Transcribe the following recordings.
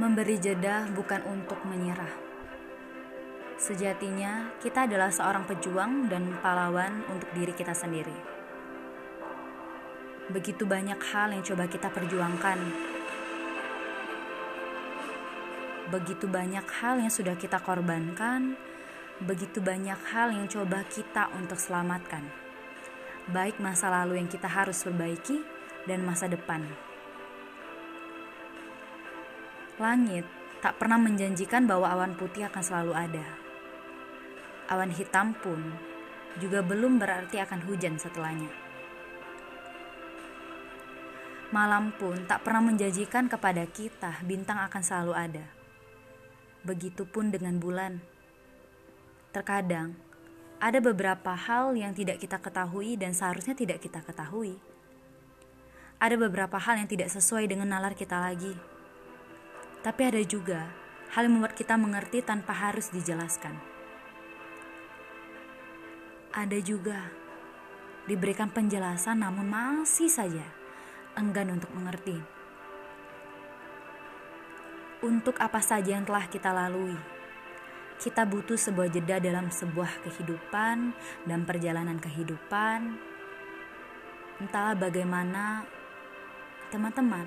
Memberi jeda bukan untuk menyerah. Sejatinya, kita adalah seorang pejuang dan pahlawan untuk diri kita sendiri. Begitu banyak hal yang coba kita perjuangkan. Begitu banyak hal yang sudah kita korbankan. Begitu banyak hal yang coba kita untuk selamatkan. Baik masa lalu yang kita harus perbaiki dan masa depan. Langit tak pernah menjanjikan bahwa awan putih akan selalu ada. Awan hitam pun juga belum berarti akan hujan setelahnya. Malam pun tak pernah menjanjikan kepada kita bintang akan selalu ada. Begitupun dengan bulan. Terkadang ada beberapa hal yang tidak kita ketahui dan seharusnya tidak kita ketahui. Ada beberapa hal yang tidak sesuai dengan nalar kita lagi tapi ada juga hal yang membuat kita mengerti tanpa harus dijelaskan. Ada juga diberikan penjelasan namun masih saja enggan untuk mengerti. Untuk apa saja yang telah kita lalui, kita butuh sebuah jeda dalam sebuah kehidupan dan perjalanan kehidupan. Entahlah bagaimana teman-teman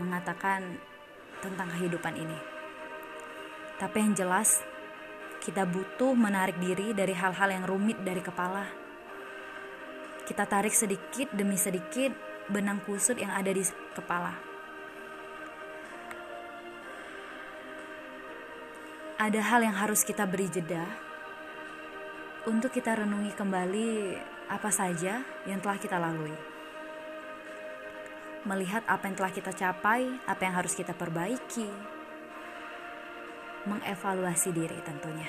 mengatakan tentang kehidupan ini. Tapi yang jelas, kita butuh menarik diri dari hal-hal yang rumit dari kepala. Kita tarik sedikit demi sedikit benang kusut yang ada di kepala. Ada hal yang harus kita beri jeda untuk kita renungi kembali apa saja yang telah kita lalui melihat apa yang telah kita capai, apa yang harus kita perbaiki, mengevaluasi diri tentunya.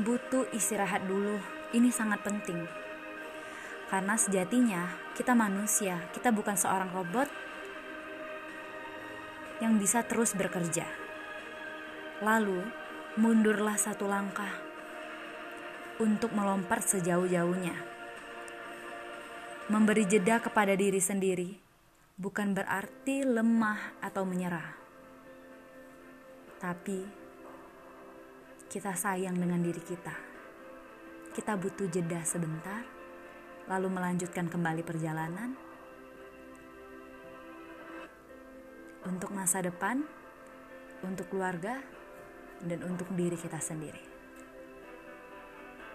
Butuh istirahat dulu, ini sangat penting. Karena sejatinya kita manusia, kita bukan seorang robot yang bisa terus bekerja. Lalu, mundurlah satu langkah untuk melompat sejauh-jauhnya Memberi jeda kepada diri sendiri bukan berarti lemah atau menyerah, tapi kita sayang dengan diri kita. Kita butuh jeda sebentar, lalu melanjutkan kembali perjalanan untuk masa depan, untuk keluarga, dan untuk diri kita sendiri.